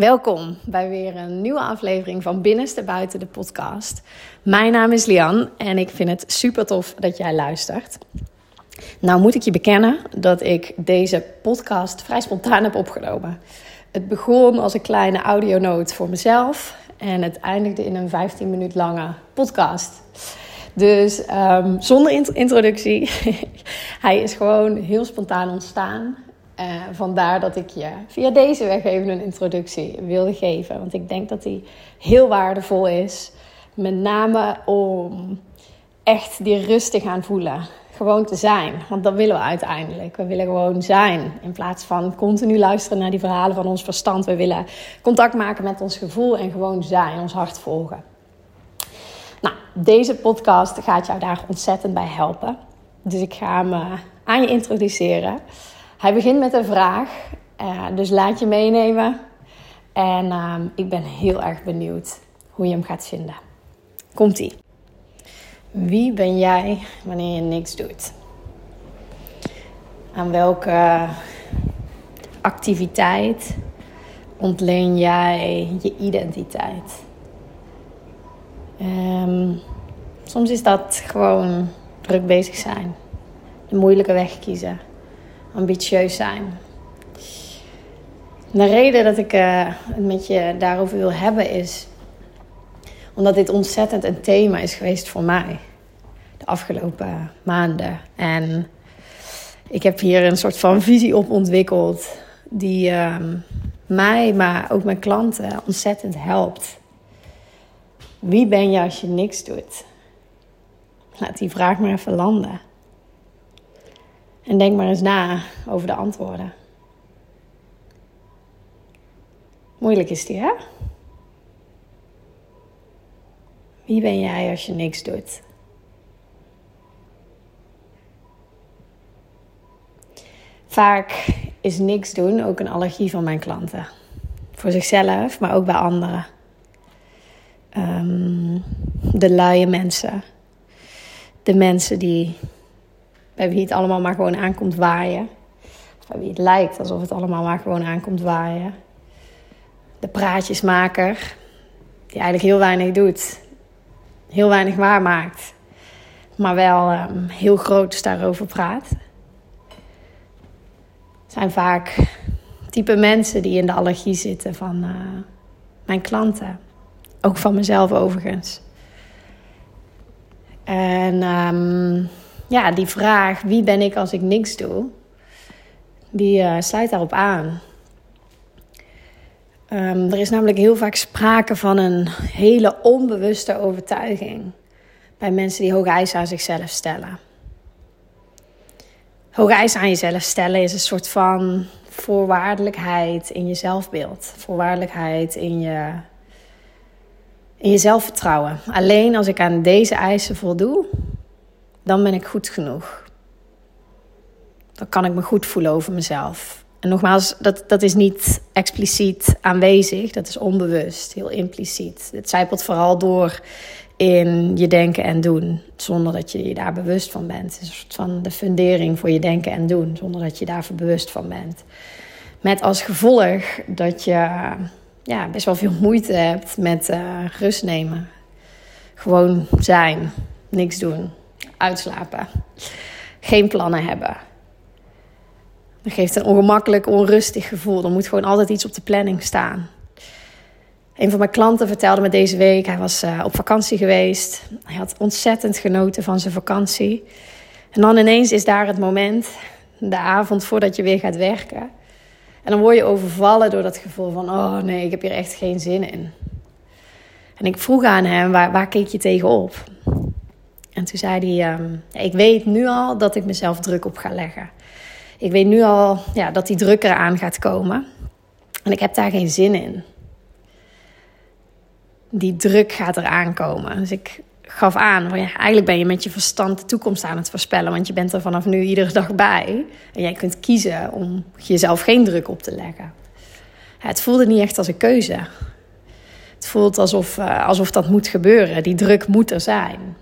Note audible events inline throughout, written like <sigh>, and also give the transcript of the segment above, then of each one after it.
Welkom bij weer een nieuwe aflevering van Binnenste Buiten de podcast. Mijn naam is Lian en ik vind het super tof dat jij luistert. Nou moet ik je bekennen dat ik deze podcast vrij spontaan heb opgenomen. Het begon als een kleine audionoot voor mezelf en het eindigde in een 15 minuut lange podcast. Dus um, zonder introductie. <laughs> Hij is gewoon heel spontaan ontstaan. Uh, vandaar dat ik je via deze weg even een introductie wilde geven. Want ik denk dat die heel waardevol is. Met name om echt die rust te gaan voelen. Gewoon te zijn. Want dat willen we uiteindelijk. We willen gewoon zijn. In plaats van continu luisteren naar die verhalen van ons verstand. We willen contact maken met ons gevoel en gewoon zijn. Ons hart volgen. Nou, deze podcast gaat jou daar ontzettend bij helpen. Dus ik ga hem eh, aan je introduceren. Hij begint met een vraag, uh, dus laat je meenemen. En uh, ik ben heel erg benieuwd hoe je hem gaat vinden. Komt-ie. Wie ben jij wanneer je niks doet? Aan welke activiteit ontleen jij je identiteit? Um, soms is dat gewoon druk bezig zijn, de moeilijke weg kiezen ambitieus zijn. De reden dat ik uh, met je daarover wil hebben is omdat dit ontzettend een thema is geweest voor mij de afgelopen maanden. En ik heb hier een soort van visie op ontwikkeld die uh, mij, maar ook mijn klanten ontzettend helpt. Wie ben je als je niks doet? Laat die vraag maar even landen. En denk maar eens na over de antwoorden. Moeilijk is die, hè? Wie ben jij als je niks doet? Vaak is niks doen ook een allergie van mijn klanten. Voor zichzelf, maar ook bij anderen. Um, de luie mensen. De mensen die bij wie het allemaal maar gewoon aankomt waaien. Of wie het lijkt alsof het allemaal maar gewoon aankomt waaien. De praatjesmaker, die eigenlijk heel weinig doet. Heel weinig waarmaakt. Maar wel um, heel groot daarover praat. Het zijn vaak type mensen die in de allergie zitten van uh, mijn klanten. Ook van mezelf overigens. En um, ja, die vraag, wie ben ik als ik niks doe, die uh, sluit daarop aan. Um, er is namelijk heel vaak sprake van een hele onbewuste overtuiging bij mensen die hoge eisen aan zichzelf stellen. Hoge eisen aan jezelf stellen is een soort van voorwaardelijkheid in je zelfbeeld, voorwaardelijkheid in je, in je zelfvertrouwen. Alleen als ik aan deze eisen voldoe, dan ben ik goed genoeg. Dan kan ik me goed voelen over mezelf. En nogmaals, dat, dat is niet expliciet aanwezig, dat is onbewust, heel impliciet. Het zijpelt vooral door in je denken en doen, zonder dat je je daar bewust van bent. Het is een soort van de fundering voor je denken en doen, zonder dat je daarvoor bewust van bent. Met als gevolg dat je ja, best wel veel moeite hebt met uh, rust nemen. Gewoon zijn, niks doen uitslapen. Geen plannen hebben. Dat geeft een ongemakkelijk, onrustig gevoel. Er moet gewoon altijd iets op de planning staan. Een van mijn klanten vertelde me deze week, hij was uh, op vakantie geweest. Hij had ontzettend genoten van zijn vakantie. En dan ineens is daar het moment, de avond voordat je weer gaat werken. En dan word je overvallen door dat gevoel van, oh nee, ik heb hier echt geen zin in. En ik vroeg aan hem, waar, waar keek je tegenop? En toen zei hij: um, Ik weet nu al dat ik mezelf druk op ga leggen. Ik weet nu al ja, dat die druk eraan gaat komen. En ik heb daar geen zin in. Die druk gaat eraan komen. Dus ik gaf aan: eigenlijk ben je met je verstand de toekomst aan het voorspellen. Want je bent er vanaf nu iedere dag bij. En jij kunt kiezen om jezelf geen druk op te leggen. het voelde niet echt als een keuze. Het voelt alsof, uh, alsof dat moet gebeuren. Die druk moet er zijn.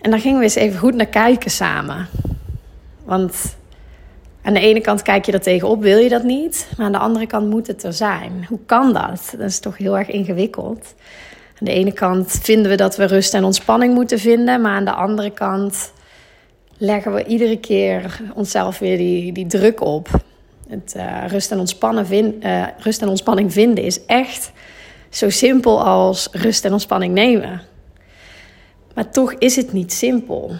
En daar gingen we eens even goed naar kijken samen. Want Aan de ene kant kijk je er tegenop, wil je dat niet. Maar aan de andere kant moet het er zijn. Hoe kan dat? Dat is toch heel erg ingewikkeld. Aan de ene kant vinden we dat we rust en ontspanning moeten vinden. Maar aan de andere kant leggen we iedere keer onszelf weer die, die druk op. Het uh, rust, en ontspannen vind, uh, rust en ontspanning vinden is echt zo simpel als rust en ontspanning nemen. Maar toch is het niet simpel.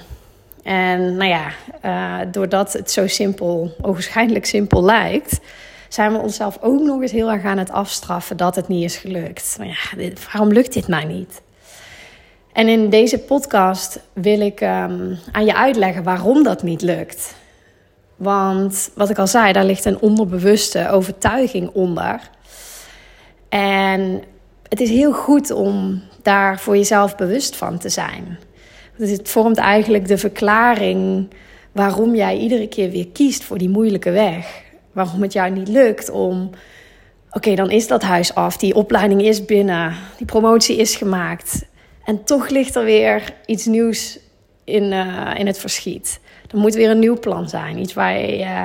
En nou ja, uh, doordat het zo simpel, ogenschijnlijk simpel lijkt, zijn we onszelf ook nog eens heel erg aan het afstraffen dat het niet is gelukt. Maar ja, waarom lukt dit nou niet? En in deze podcast wil ik um, aan je uitleggen waarom dat niet lukt. Want wat ik al zei, daar ligt een onderbewuste overtuiging onder. En het is heel goed om daar voor jezelf bewust van te zijn. Dus het vormt eigenlijk de verklaring waarom jij iedere keer weer kiest voor die moeilijke weg. Waarom het jou niet lukt om. Oké, dan is dat huis af, die opleiding is binnen, die promotie is gemaakt. En toch ligt er weer iets nieuws in, uh, in het verschiet. Er moet weer een nieuw plan zijn, iets waar je uh,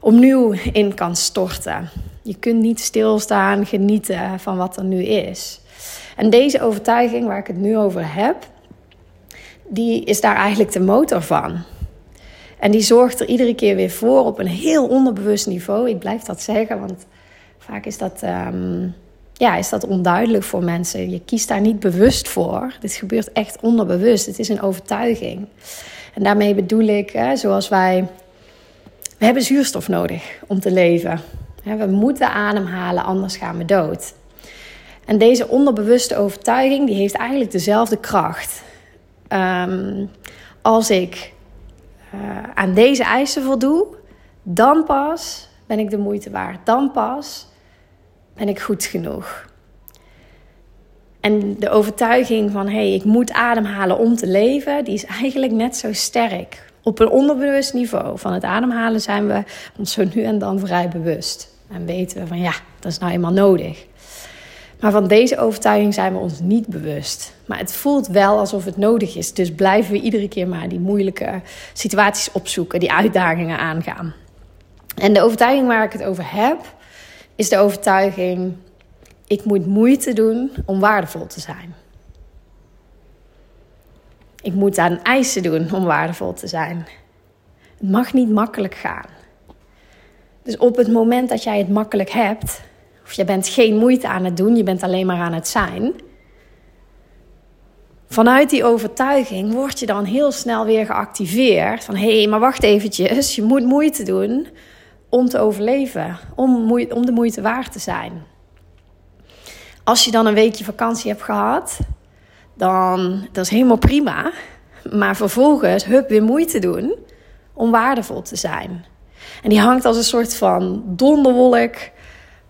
opnieuw in kan storten. Je kunt niet stilstaan, genieten van wat er nu is. En deze overtuiging waar ik het nu over heb, die is daar eigenlijk de motor van. En die zorgt er iedere keer weer voor op een heel onderbewust niveau. Ik blijf dat zeggen, want vaak is dat, um, ja, is dat onduidelijk voor mensen. Je kiest daar niet bewust voor. Dit gebeurt echt onderbewust. Het is een overtuiging. En daarmee bedoel ik, hè, zoals wij. We hebben zuurstof nodig om te leven. We moeten ademhalen, anders gaan we dood. En deze onderbewuste overtuiging die heeft eigenlijk dezelfde kracht. Um, als ik uh, aan deze eisen voldoe, dan pas ben ik de moeite waard. Dan pas ben ik goed genoeg. En de overtuiging van hé, hey, ik moet ademhalen om te leven, die is eigenlijk net zo sterk. Op een onderbewust niveau van het ademhalen zijn we ons zo nu en dan vrij bewust. En weten we van ja, dat is nou eenmaal nodig. Maar van deze overtuiging zijn we ons niet bewust. Maar het voelt wel alsof het nodig is. Dus blijven we iedere keer maar die moeilijke situaties opzoeken, die uitdagingen aangaan. En de overtuiging waar ik het over heb, is de overtuiging: ik moet moeite doen om waardevol te zijn. Ik moet aan eisen doen om waardevol te zijn. Het mag niet makkelijk gaan. Dus op het moment dat jij het makkelijk hebt, of je bent geen moeite aan het doen, je bent alleen maar aan het zijn. Vanuit die overtuiging word je dan heel snel weer geactiveerd. Van hé, hey, maar wacht eventjes, je moet moeite doen om te overleven, om, om de moeite waard te zijn. Als je dan een weekje vakantie hebt gehad, dan dat is helemaal prima. Maar vervolgens, hup, weer moeite doen om waardevol te zijn. En die hangt als een soort van donderwolk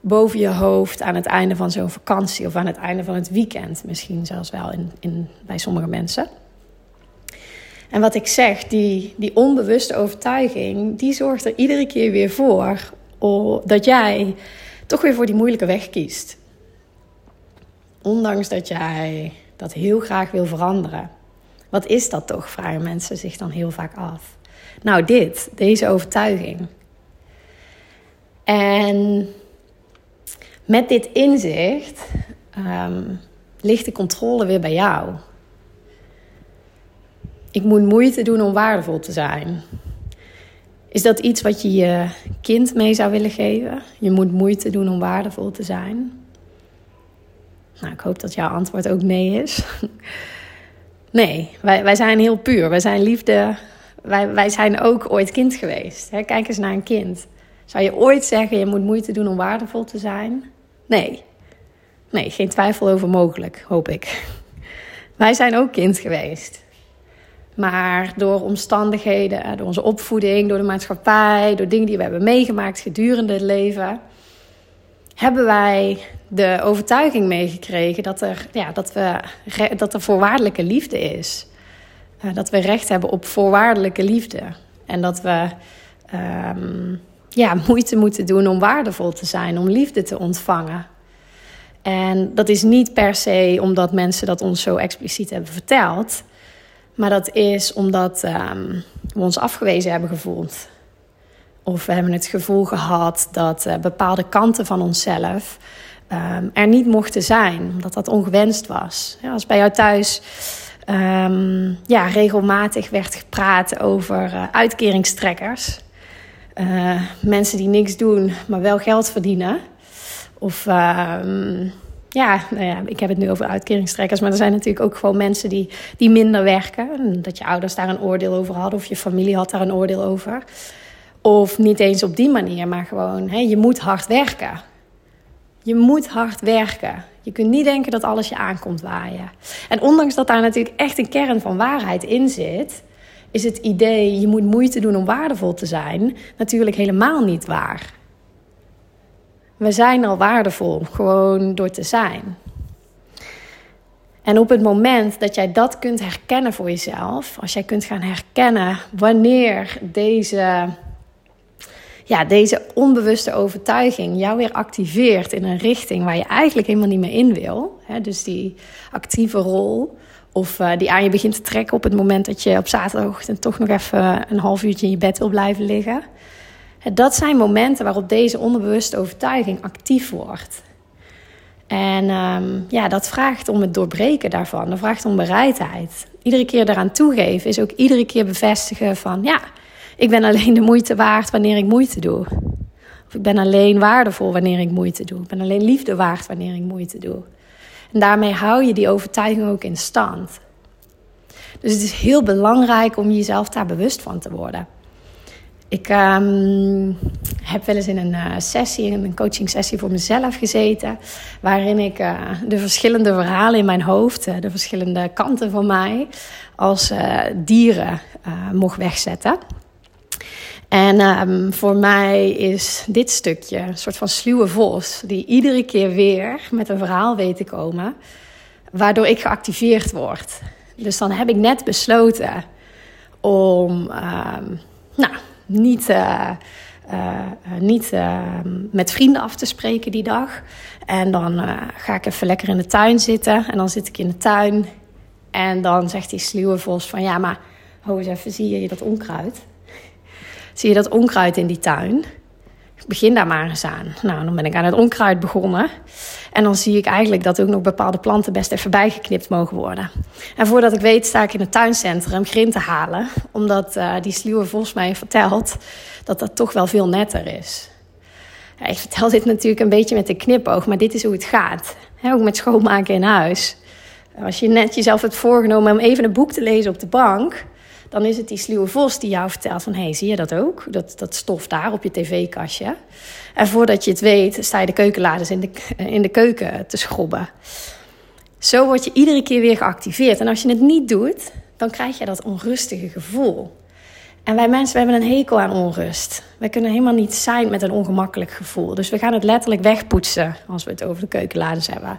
boven je hoofd aan het einde van zo'n vakantie of aan het einde van het weekend. Misschien zelfs wel in, in, bij sommige mensen. En wat ik zeg, die, die onbewuste overtuiging, die zorgt er iedere keer weer voor dat jij toch weer voor die moeilijke weg kiest. Ondanks dat jij dat heel graag wil veranderen. Wat is dat toch, vragen mensen zich dan heel vaak af. Nou, dit, deze overtuiging. En met dit inzicht um, ligt de controle weer bij jou. Ik moet moeite doen om waardevol te zijn. Is dat iets wat je je kind mee zou willen geven? Je moet moeite doen om waardevol te zijn. Nou, ik hoop dat jouw antwoord ook nee is. <laughs> Nee, wij, wij zijn heel puur. Wij zijn liefde. Wij, wij zijn ook ooit kind geweest. Kijk eens naar een kind. Zou je ooit zeggen, je moet moeite doen om waardevol te zijn? Nee. Nee, geen twijfel over mogelijk, hoop ik. Wij zijn ook kind geweest. Maar door omstandigheden, door onze opvoeding, door de maatschappij, door dingen die we hebben meegemaakt gedurende het leven, hebben wij de overtuiging meegekregen dat er, ja, dat we, dat er voorwaardelijke liefde is. Uh, dat we recht hebben op voorwaardelijke liefde. En dat we um, ja, moeite moeten doen om waardevol te zijn, om liefde te ontvangen. En dat is niet per se omdat mensen dat ons zo expliciet hebben verteld, maar dat is omdat um, we ons afgewezen hebben gevoeld. Of we hebben het gevoel gehad dat uh, bepaalde kanten van onszelf um, er niet mochten zijn, omdat dat ongewenst was. Als bij jou thuis um, ja, regelmatig werd gepraat over uh, uitkeringstrekkers. Uh, mensen die niks doen, maar wel geld verdienen. Of um, ja, nou ja, ik heb het nu over uitkeringstrekkers, maar er zijn natuurlijk ook gewoon mensen die, die minder werken. Dat je ouders daar een oordeel over hadden, of je familie had daar een oordeel over. Of niet eens op die manier, maar gewoon, hè, je moet hard werken. Je moet hard werken. Je kunt niet denken dat alles je aankomt waaien. En ondanks dat daar natuurlijk echt een kern van waarheid in zit, is het idee je moet moeite doen om waardevol te zijn natuurlijk helemaal niet waar. We zijn al waardevol, gewoon door te zijn. En op het moment dat jij dat kunt herkennen voor jezelf, als jij kunt gaan herkennen wanneer deze ja, deze onbewuste overtuiging jou weer activeert in een richting waar je eigenlijk helemaal niet meer in wil. Hè, dus die actieve rol. Of uh, die aan je begint te trekken op het moment dat je op zaterdagochtend toch nog even een half uurtje in je bed wil blijven liggen. Dat zijn momenten waarop deze onbewuste overtuiging actief wordt. En um, ja, dat vraagt om het doorbreken daarvan. Dat vraagt om bereidheid. Iedere keer eraan toegeven is ook iedere keer bevestigen van ja, ik ben alleen de moeite waard wanneer ik moeite doe. Of ik ben alleen waardevol wanneer ik moeite doe. Ik ben alleen liefde waard wanneer ik moeite doe. En daarmee hou je die overtuiging ook in stand. Dus het is heel belangrijk om jezelf daar bewust van te worden. Ik um, heb wel eens in een uh, sessie, in een coaching sessie voor mezelf gezeten, waarin ik uh, de verschillende verhalen in mijn hoofd, uh, de verschillende kanten van mij, als dieren mocht wegzetten. En um, voor mij is dit stukje een soort van sluwe vos, die iedere keer weer met een verhaal weet te komen, waardoor ik geactiveerd word. Dus dan heb ik net besloten om um, nou, niet, uh, uh, niet uh, met vrienden af te spreken die dag. En dan ga ik even lekker in de tuin zitten. En dan zit ik in de tuin. En dan zegt die sluwe vos van ja, maar ho eens even, zie je dat onkruid? Zie je dat onkruid in die tuin. Begin daar maar eens aan. Nou, dan ben ik aan het onkruid begonnen. En dan zie ik eigenlijk dat ook nog bepaalde planten best even bijgeknipt mogen worden. En voordat ik weet, sta ik in het tuincentrum grind te halen. Omdat uh, die sluwe vos mij vertelt dat dat toch wel veel netter is. Ja, ik vertel dit natuurlijk een beetje met een knipoog, maar dit is hoe het gaat. ook met schoonmaken in huis. Als je net jezelf hebt voorgenomen om even een boek te lezen op de bank dan is het die sluwe vos die jou vertelt van... hé, hey, zie je dat ook? Dat, dat stof daar op je tv-kastje. En voordat je het weet, sta je de keukenladers in de, in de keuken te schrobben. Zo word je iedere keer weer geactiveerd. En als je het niet doet, dan krijg je dat onrustige gevoel. En wij mensen we hebben een hekel aan onrust. Wij kunnen helemaal niet zijn met een ongemakkelijk gevoel. Dus we gaan het letterlijk wegpoetsen als we het over de keukenladers hebben.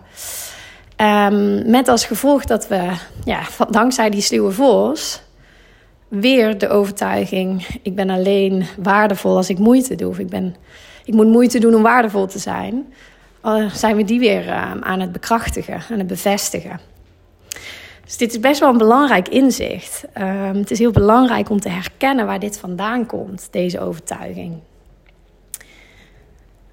Um, met als gevolg dat we, ja, dankzij die sluwe vos, weer de overtuiging: ik ben alleen waardevol als ik moeite doe. Of ik, ben, ik moet moeite doen om waardevol te zijn. Uh, zijn we die weer uh, aan het bekrachtigen, aan het bevestigen. Dus dit is best wel een belangrijk inzicht. Uh, het is heel belangrijk om te herkennen waar dit vandaan komt, deze overtuiging.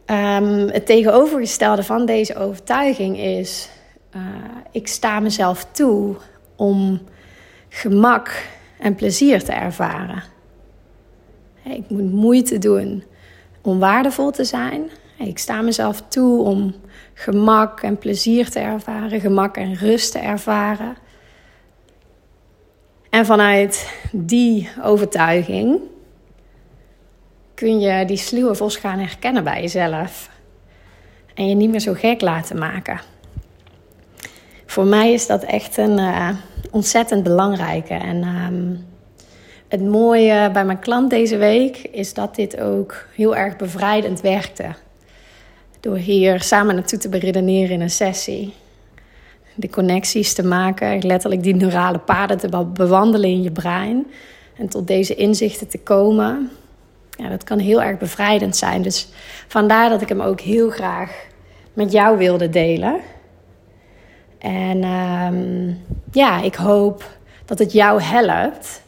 Um, het tegenovergestelde van deze overtuiging is: uh, ik sta mezelf toe om gemak en plezier te ervaren. Ik moet moeite doen om waardevol te zijn. Ik sta mezelf toe om gemak en plezier te ervaren, gemak en rust te ervaren. En vanuit die overtuiging kun je die sluwe vos gaan herkennen bij jezelf. En je niet meer zo gek laten maken. Voor mij is dat echt een, uh, ontzettend belangrijke. En um, het mooie bij mijn klant deze week is dat dit ook heel erg bevrijdend werkte. Door hier samen naartoe te beredeneren in een sessie. De connecties te maken, letterlijk die neurale paden te bewandelen in je brein. En tot deze inzichten te komen. Ja, dat kan heel erg bevrijdend zijn. Dus vandaar dat ik hem ook heel graag met jou wilde delen. En um, ja, ik hoop dat het jou helpt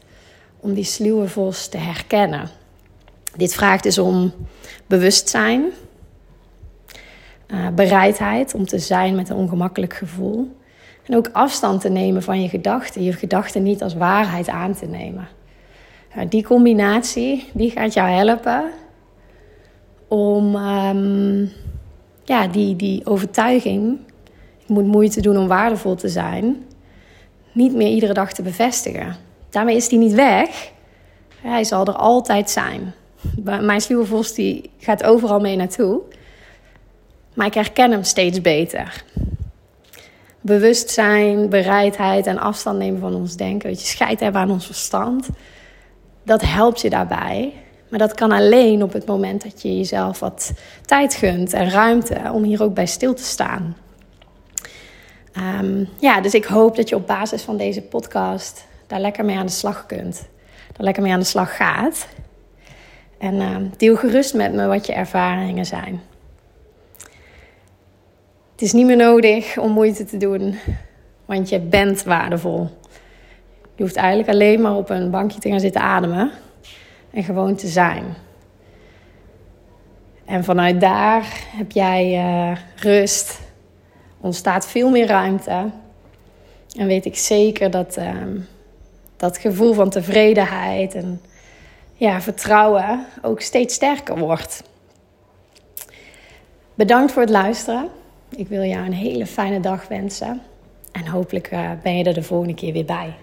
om die sluwe vos te herkennen. Dit vraagt dus om bewustzijn, uh, bereidheid om te zijn met een ongemakkelijk gevoel. En ook afstand te nemen van je gedachten, je gedachten niet als waarheid aan te nemen. Die combinatie die gaat jou helpen om um, ja, die, die overtuiging, ik moet moeite doen om waardevol te zijn, niet meer iedere dag te bevestigen. Daarmee is die niet weg. Hij zal er altijd zijn. Mijn sluwe vos die gaat overal mee naartoe. Maar ik herken hem steeds beter. Bewustzijn, bereidheid en afstand nemen van ons denken. Weet je, scheid hebben aan ons verstand. Dat helpt je daarbij. Maar dat kan alleen op het moment dat je jezelf wat tijd gunt en ruimte om hier ook bij stil te staan. Um, ja, dus ik hoop dat je op basis van deze podcast daar lekker mee aan de slag kunt. Daar lekker mee aan de slag gaat. En uh, deel gerust met me wat je ervaringen zijn. Het is niet meer nodig om moeite te doen, want je bent waardevol. Je hoeft eigenlijk alleen maar op een bankje te gaan zitten ademen en gewoon te zijn. En vanuit daar heb jij uh, rust, ontstaat veel meer ruimte. En weet ik zeker dat uh, dat gevoel van tevredenheid en ja, vertrouwen ook steeds sterker wordt. Bedankt voor het luisteren. Ik wil jou een hele fijne dag wensen. En hopelijk uh, ben je er de volgende keer weer bij.